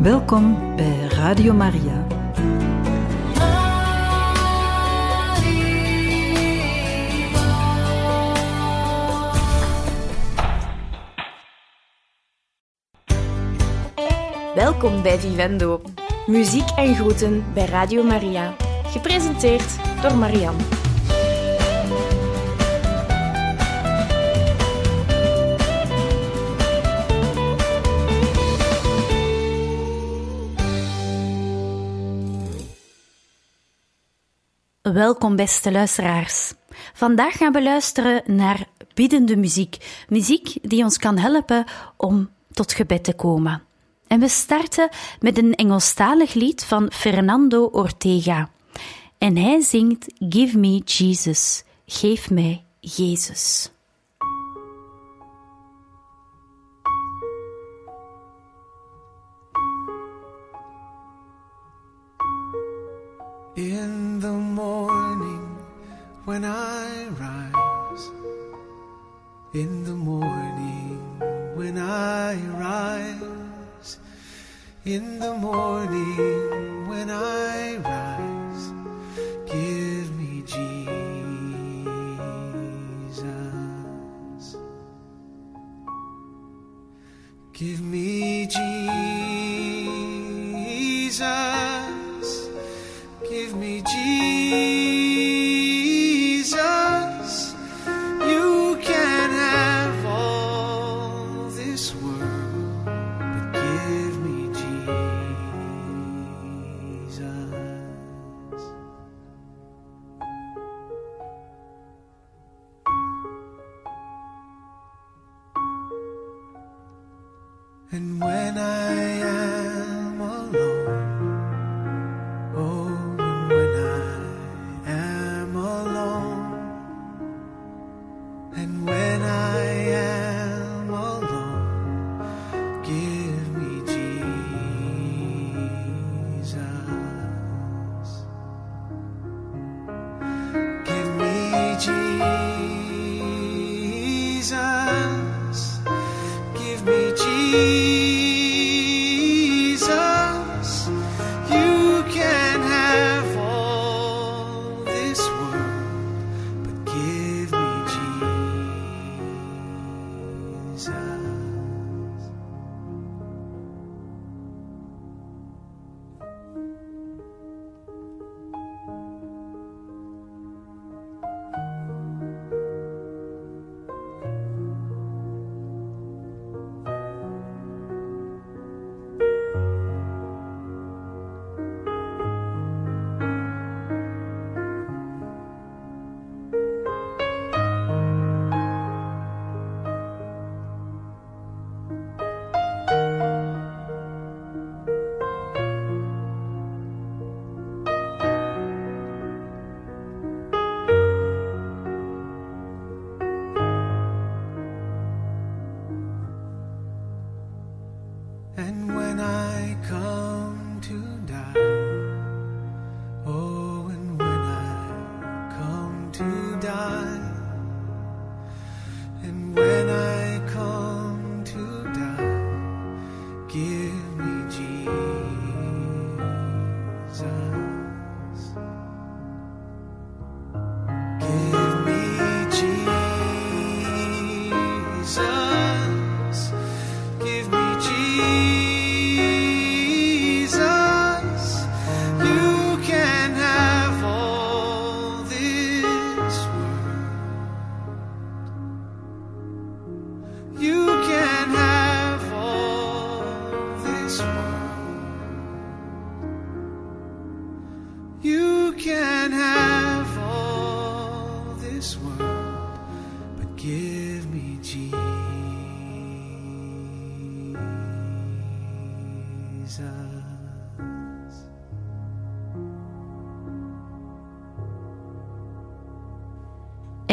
Welkom bij Radio Maria. Welkom bij Vivendo. Muziek en groeten bij Radio Maria. Gepresenteerd door Marianne. Welkom beste luisteraars. Vandaag gaan we luisteren naar biddende muziek. Muziek die ons kan helpen om tot gebed te komen. En we starten met een Engelstalig lied van Fernando Ortega. En hij zingt Give me Jesus. Geef mij Jezus. In the morning when I rise, in the morning when I rise, in the morning when I rise, give me Jesus. Give me Jesus.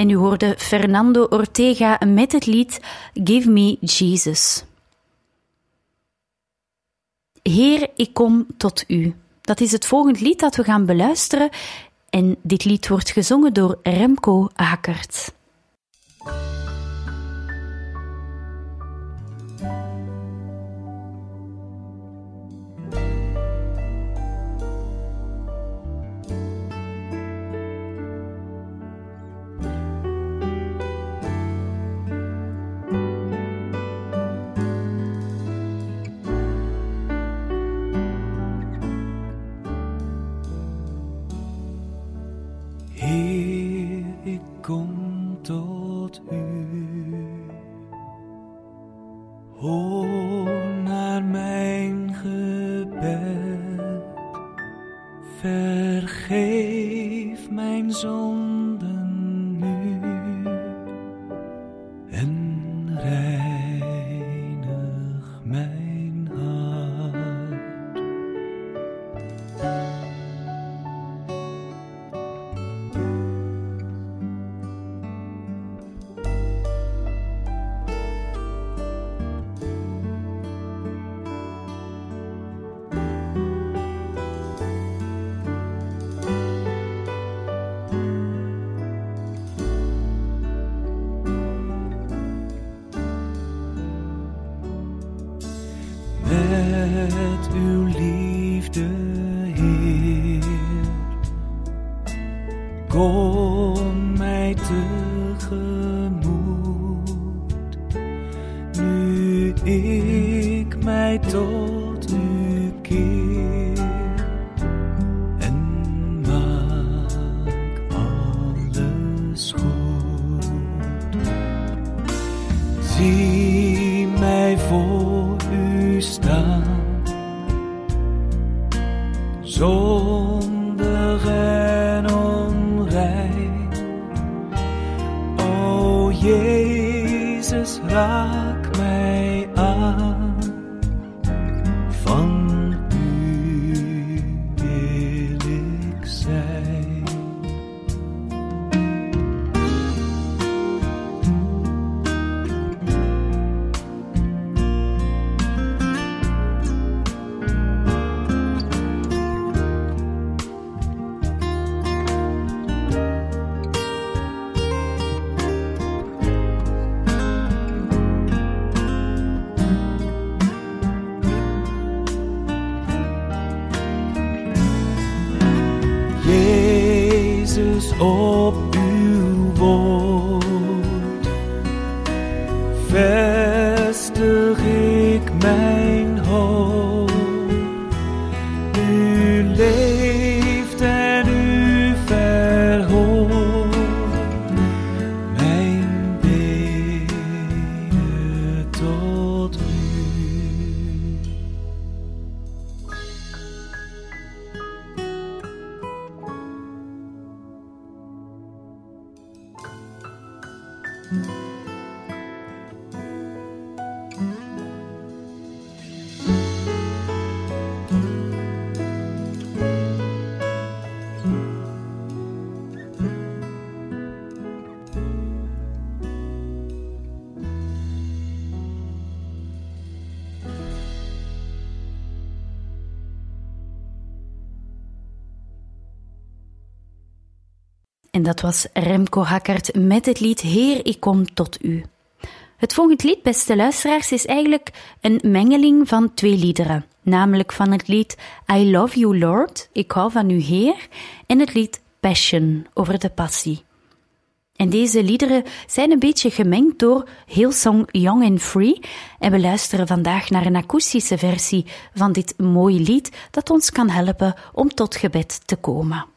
En u hoorde Fernando Ortega met het lied Give Me Jesus. Heer, ik kom tot u. Dat is het volgende lied dat we gaan beluisteren. En dit lied wordt gezongen door Remco Hakert. 一 Zie mij voor u staan, zondig en onrein. O Jezus, raak Mm-hmm. En dat was Remco Hakkert met het lied Heer, ik kom tot u. Het volgende lied, beste luisteraars, is eigenlijk een mengeling van twee liederen. Namelijk van het lied I Love You Lord, ik hou van u Heer, en het lied Passion, over de passie. En deze liederen zijn een beetje gemengd door Hillsong Young and Free. En we luisteren vandaag naar een akoestische versie van dit mooie lied dat ons kan helpen om tot gebed te komen.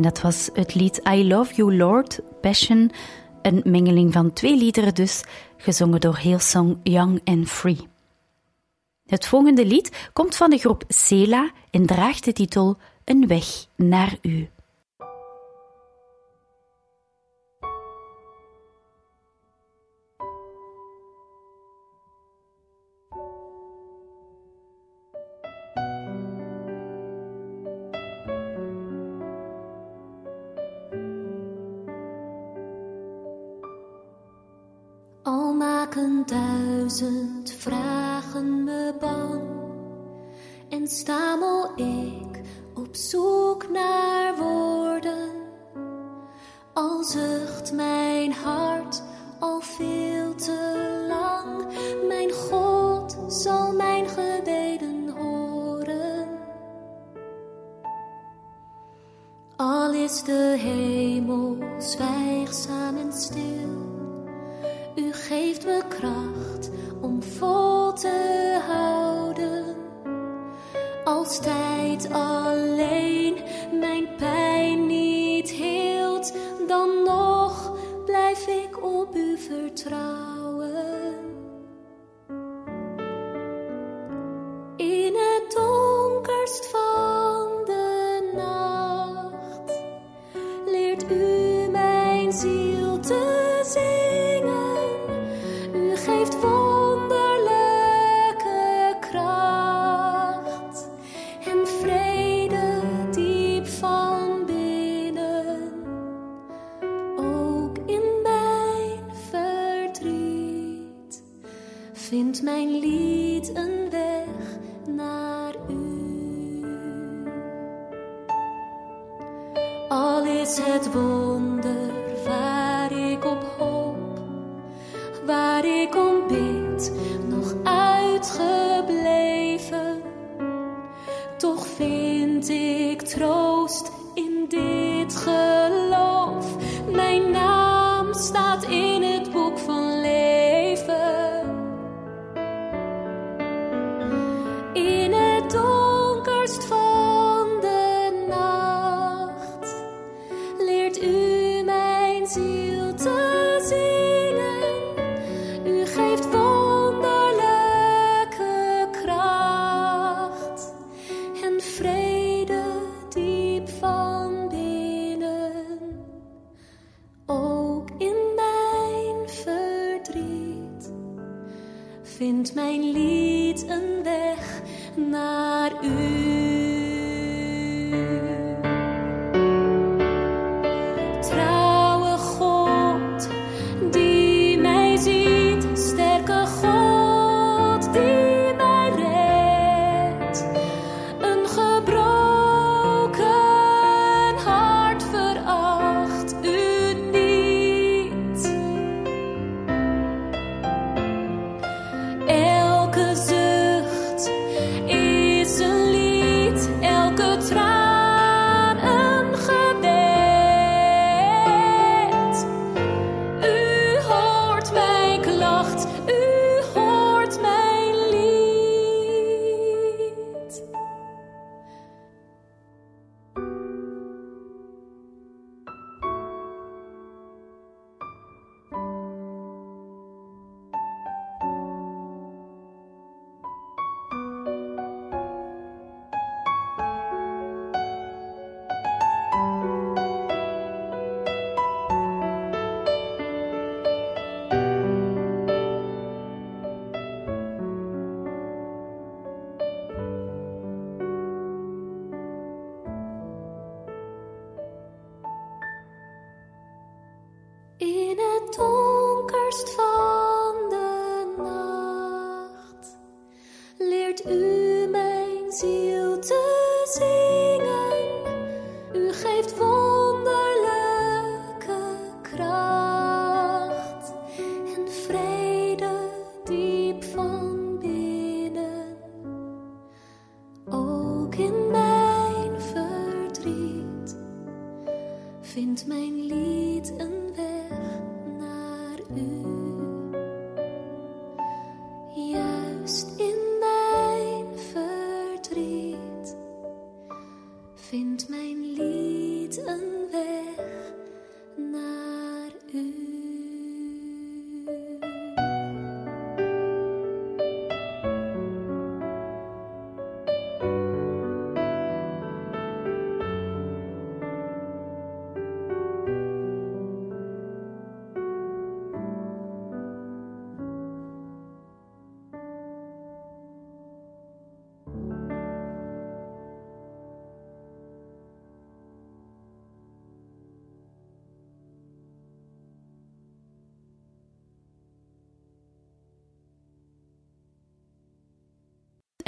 En dat was het lied I Love You Lord, Passion, een mengeling van twee liederen dus, gezongen door Hillsong Young and Free. Het volgende lied komt van de groep Sela en draagt de titel Een weg naar u. maken duizend vragen me bang en stamel ik op zoek naar woorden. Al zucht mijn hart al veel te lang, mijn God zal mijn gebeden horen. Al is de hemel zwijgzaam en stil. U geeft vindt mijn lied een weg naar u. Al is het wonder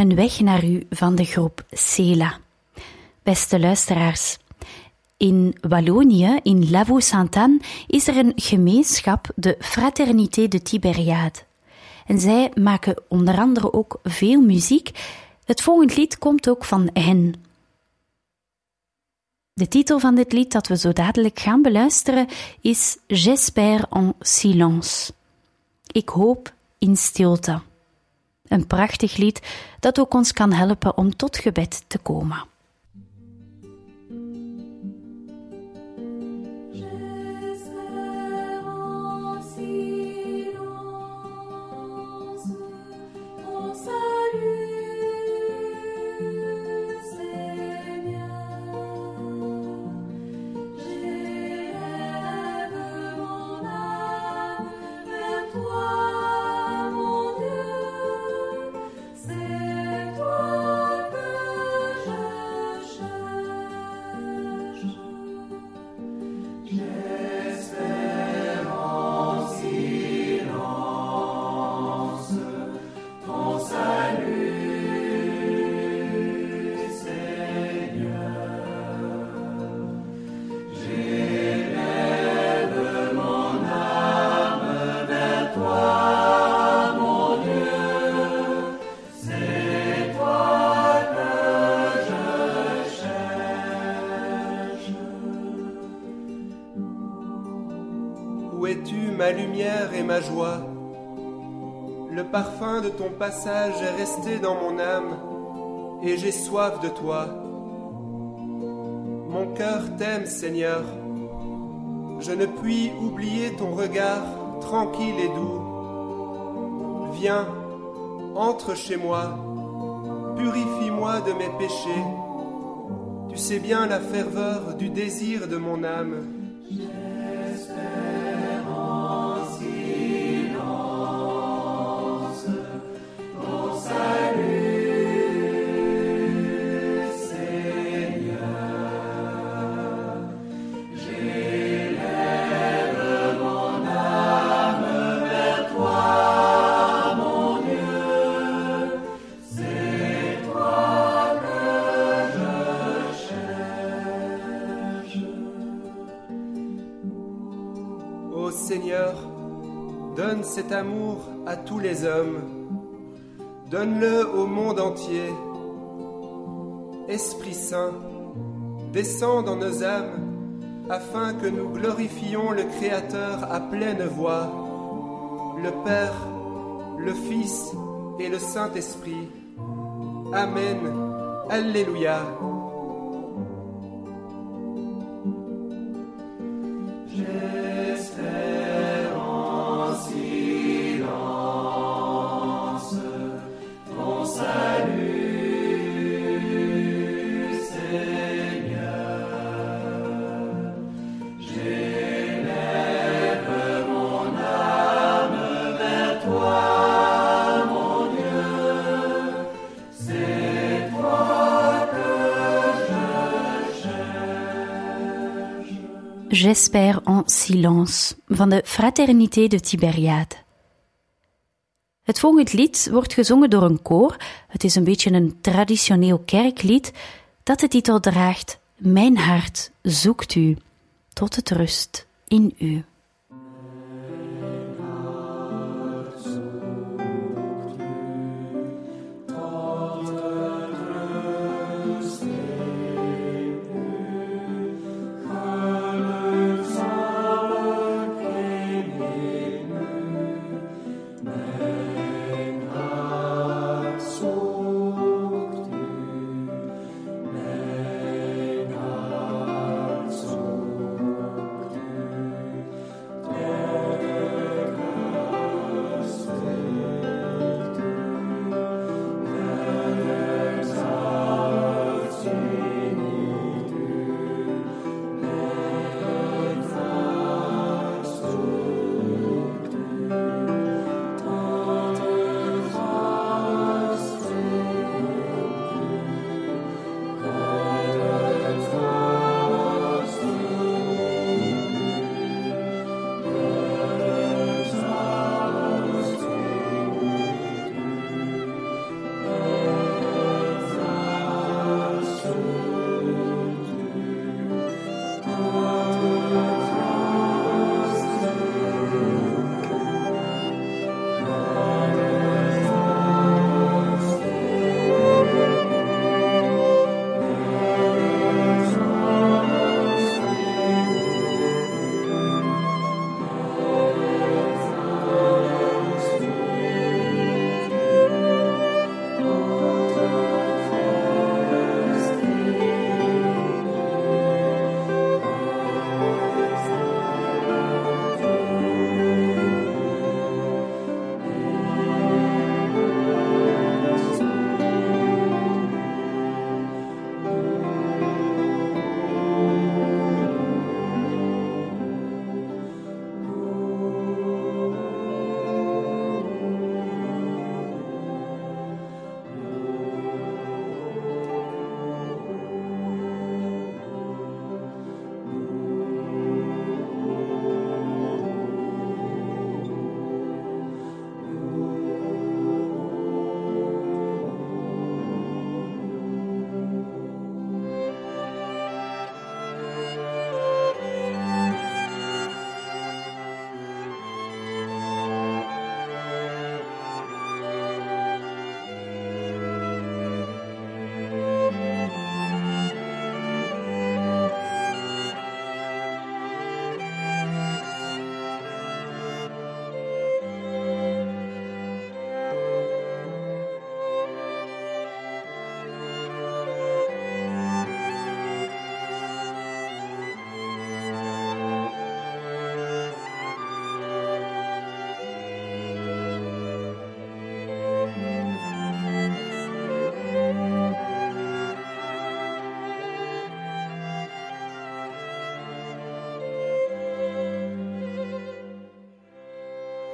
Een weg naar u van de groep Cela. Beste luisteraars, in Wallonië, in Lavaux Sainte-Anne, is er een gemeenschap, de Fraternité de Tiberiade. En zij maken onder andere ook veel muziek. Het volgende lied komt ook van hen. De titel van dit lied dat we zo dadelijk gaan beluisteren is J'espère en silence. Ik hoop in stilte. Een prachtig lied dat ook ons kan helpen om tot gebed te komen. Où es-tu, ma lumière et ma joie? Le parfum de ton passage est resté dans mon âme, et j'ai soif de toi. Mon cœur t'aime, Seigneur. Je ne puis oublier ton regard tranquille et doux. Viens, entre chez moi, purifie-moi de mes péchés. Tu sais bien la ferveur du désir de mon âme. Esprit Saint, descends dans nos âmes afin que nous glorifions le Créateur à pleine voix, le Père, le Fils et le Saint-Esprit. Amen. Alléluia. J'espère en silence van de Fraternité de Tiberiade. Het volgende lied wordt gezongen door een koor. Het is een beetje een traditioneel kerklied dat de titel draagt Mijn hart zoekt u tot het rust in u.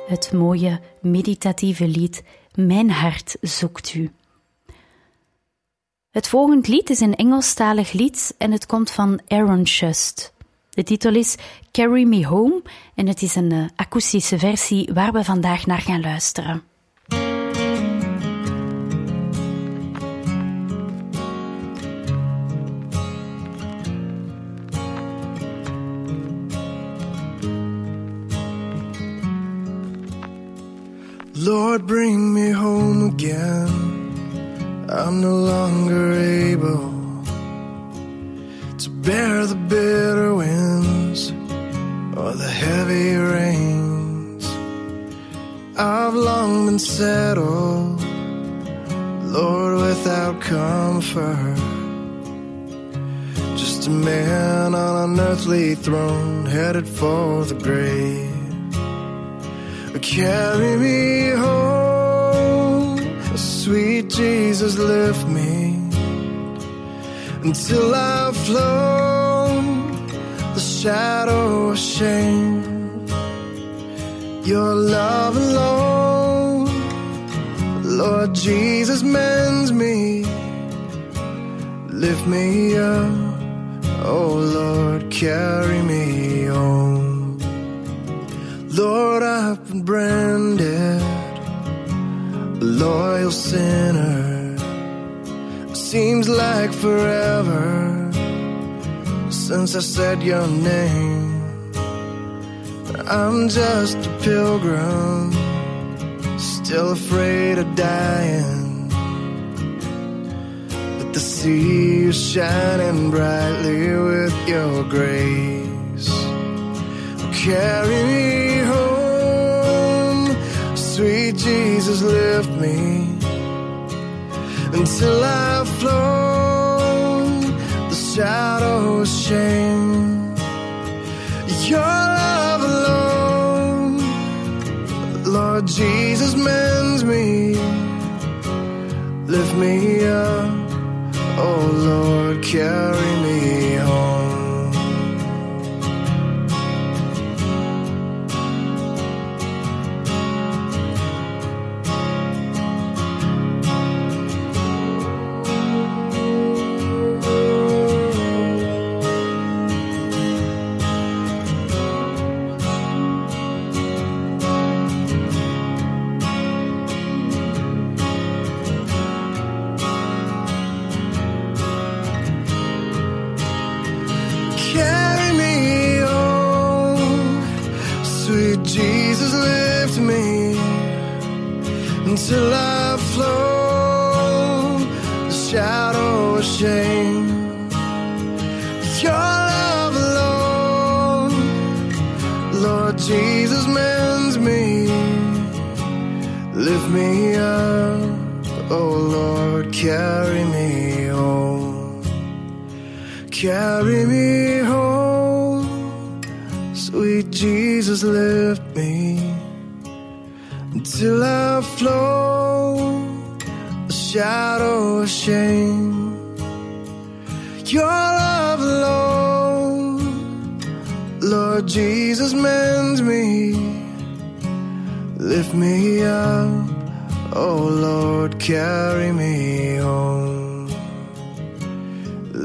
het mooie meditatieve lied Mijn hart zoekt u. Het volgende lied is een Engelstalig lied en het komt van Aaron Shust. De titel is Carry Me Home en het is een uh, akoestische versie waar we vandaag naar gaan luisteren. Lord, bring me home again. I'm no longer able to bear the bitter winds or the heavy rains. I've long been settled, Lord, without comfort. Just a man on an earthly throne headed for the grave. Carry me home, sweet Jesus, lift me until I've flown. The shadow of shame. Your love alone, Lord Jesus, mends me, lift me up, oh Lord, carry me home. Lord, been branded a loyal sinner. Seems like forever since I said your name. I'm just a pilgrim, still afraid of dying. But the sea is shining brightly with your grace. Carry me sweet Jesus, lift me until I've flown the shadow of shame. Your love alone, Lord Jesus, mends me, lift me up, oh Lord, carry me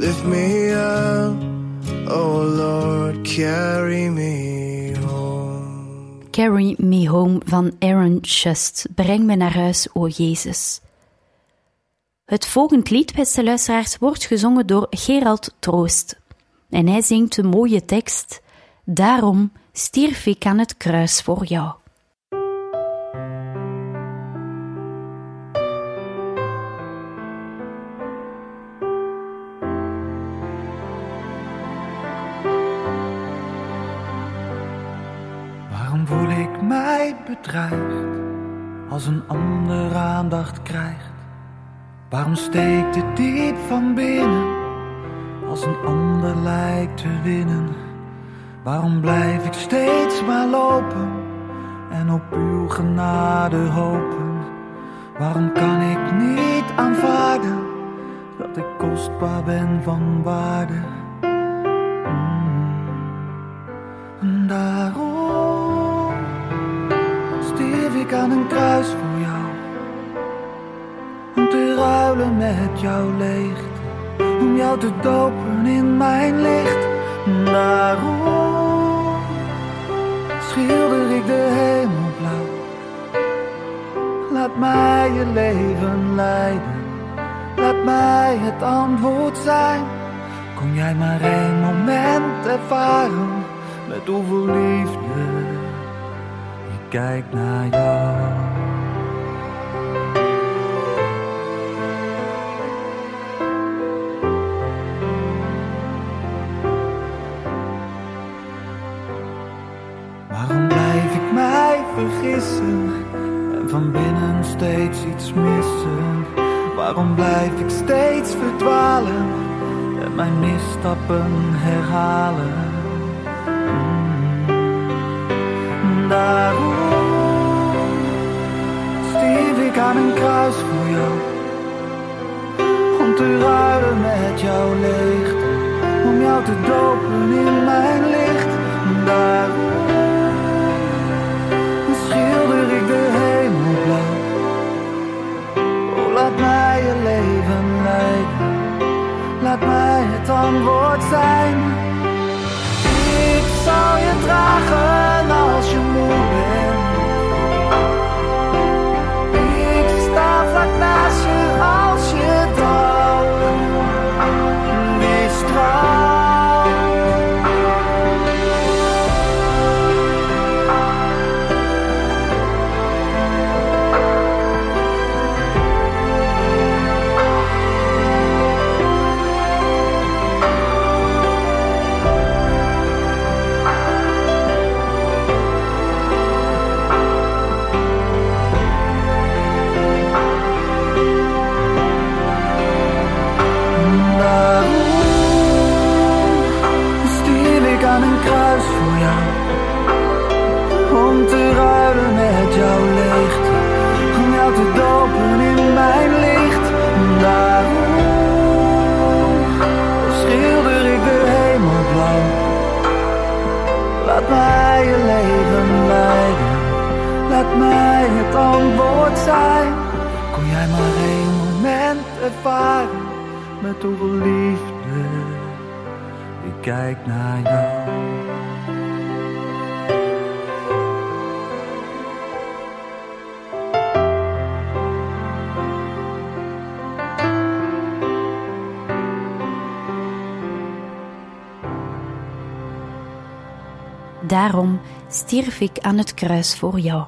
Lift me up, oh Lord, carry me home. Carry Me Home van Aaron Shust. Breng me naar huis, o Jezus. Het volgende lied, beste luisteraars, wordt gezongen door Gerald Troost. En hij zingt de mooie tekst: Daarom stierf ik aan het kruis voor jou. Bedreigd als een ander aandacht krijgt? Waarom steekt het diep van binnen als een ander lijkt te winnen? Waarom blijf ik steeds maar lopen en op uw genade hopen? Waarom kan ik niet aanvaarden dat ik kostbaar ben van waarde? Met jouw leegte. Om jou te dopen in mijn licht. Daarom schilder ik de hemel blauw. Laat mij je leven leiden. Laat mij het antwoord zijn. Kon jij maar één moment ervaren met hoeveel liefde ik kijk naar jou. En van binnen steeds iets missen? Waarom blijf ik steeds verdwalen en mijn misstappen herhalen? Mm. Daarom stierf ik aan een kruis voor jou, om te ruilen met jouw leegte, om jou te dopen in mijn licht. Daarom Laat mij het antwoord zijn. Ik zal je dragen als je moe bent. Daarom stierf ik aan het kruis voor jou.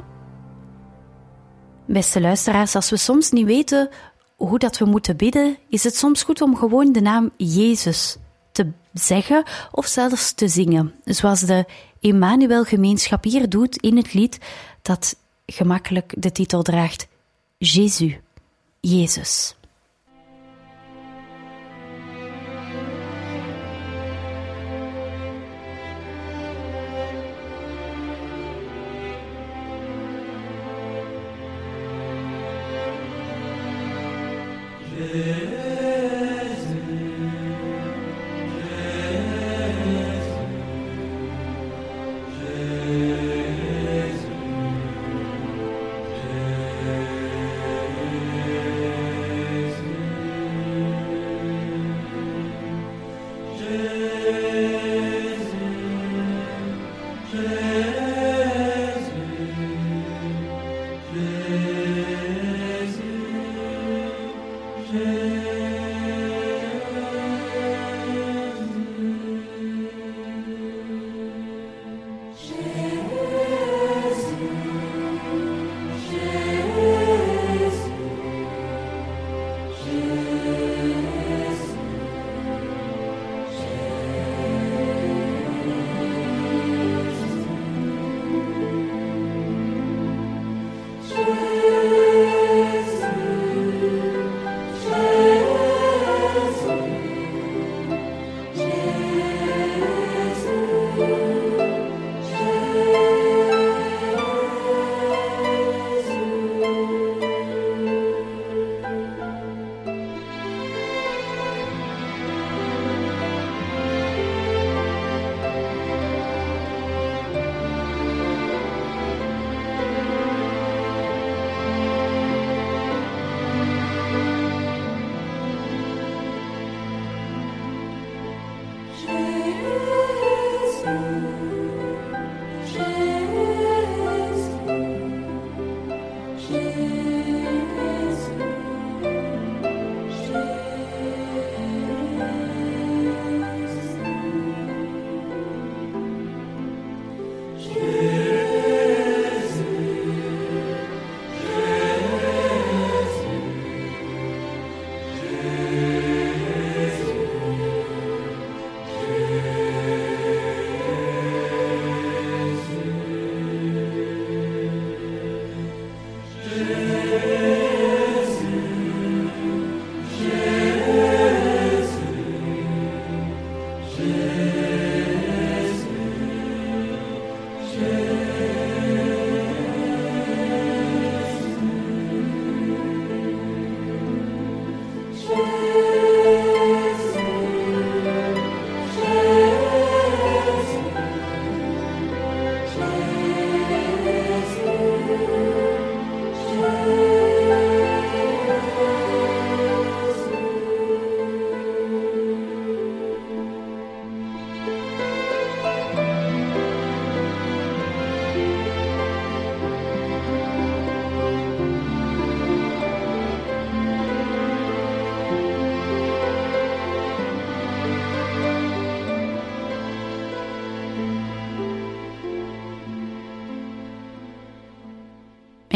Beste luisteraars, als we soms niet weten hoe dat we moeten bidden, is het soms goed om gewoon de naam Jezus te zeggen of zelfs te zingen. Zoals de Emmanuel-gemeenschap hier doet in het lied dat gemakkelijk de titel draagt: Jésus, Jezus.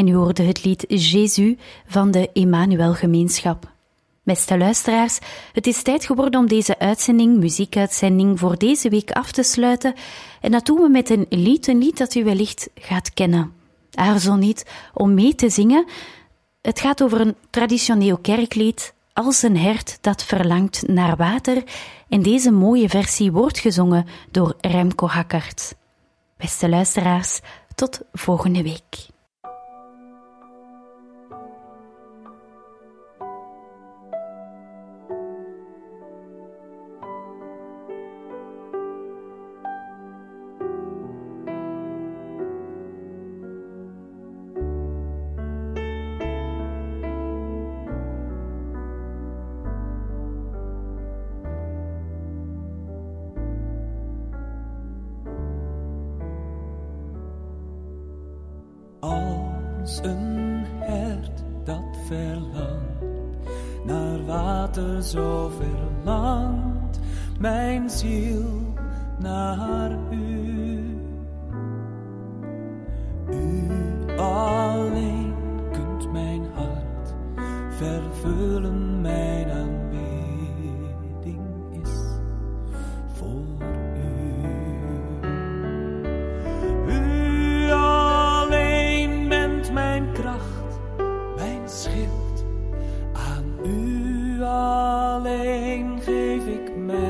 U hoorde het lied Jésus van de Emmanuel Gemeenschap. Beste luisteraars, het is tijd geworden om deze uitzending, muziekuitzending, voor deze week af te sluiten. En dat doen we met een lied, een lied dat u wellicht gaat kennen. Aarzel niet om mee te zingen. Het gaat over een traditioneel kerklied, Als een hert dat verlangt naar water. En deze mooie versie wordt gezongen door Remco Hakkert. Beste luisteraars, tot volgende week. Alleen geef ik mij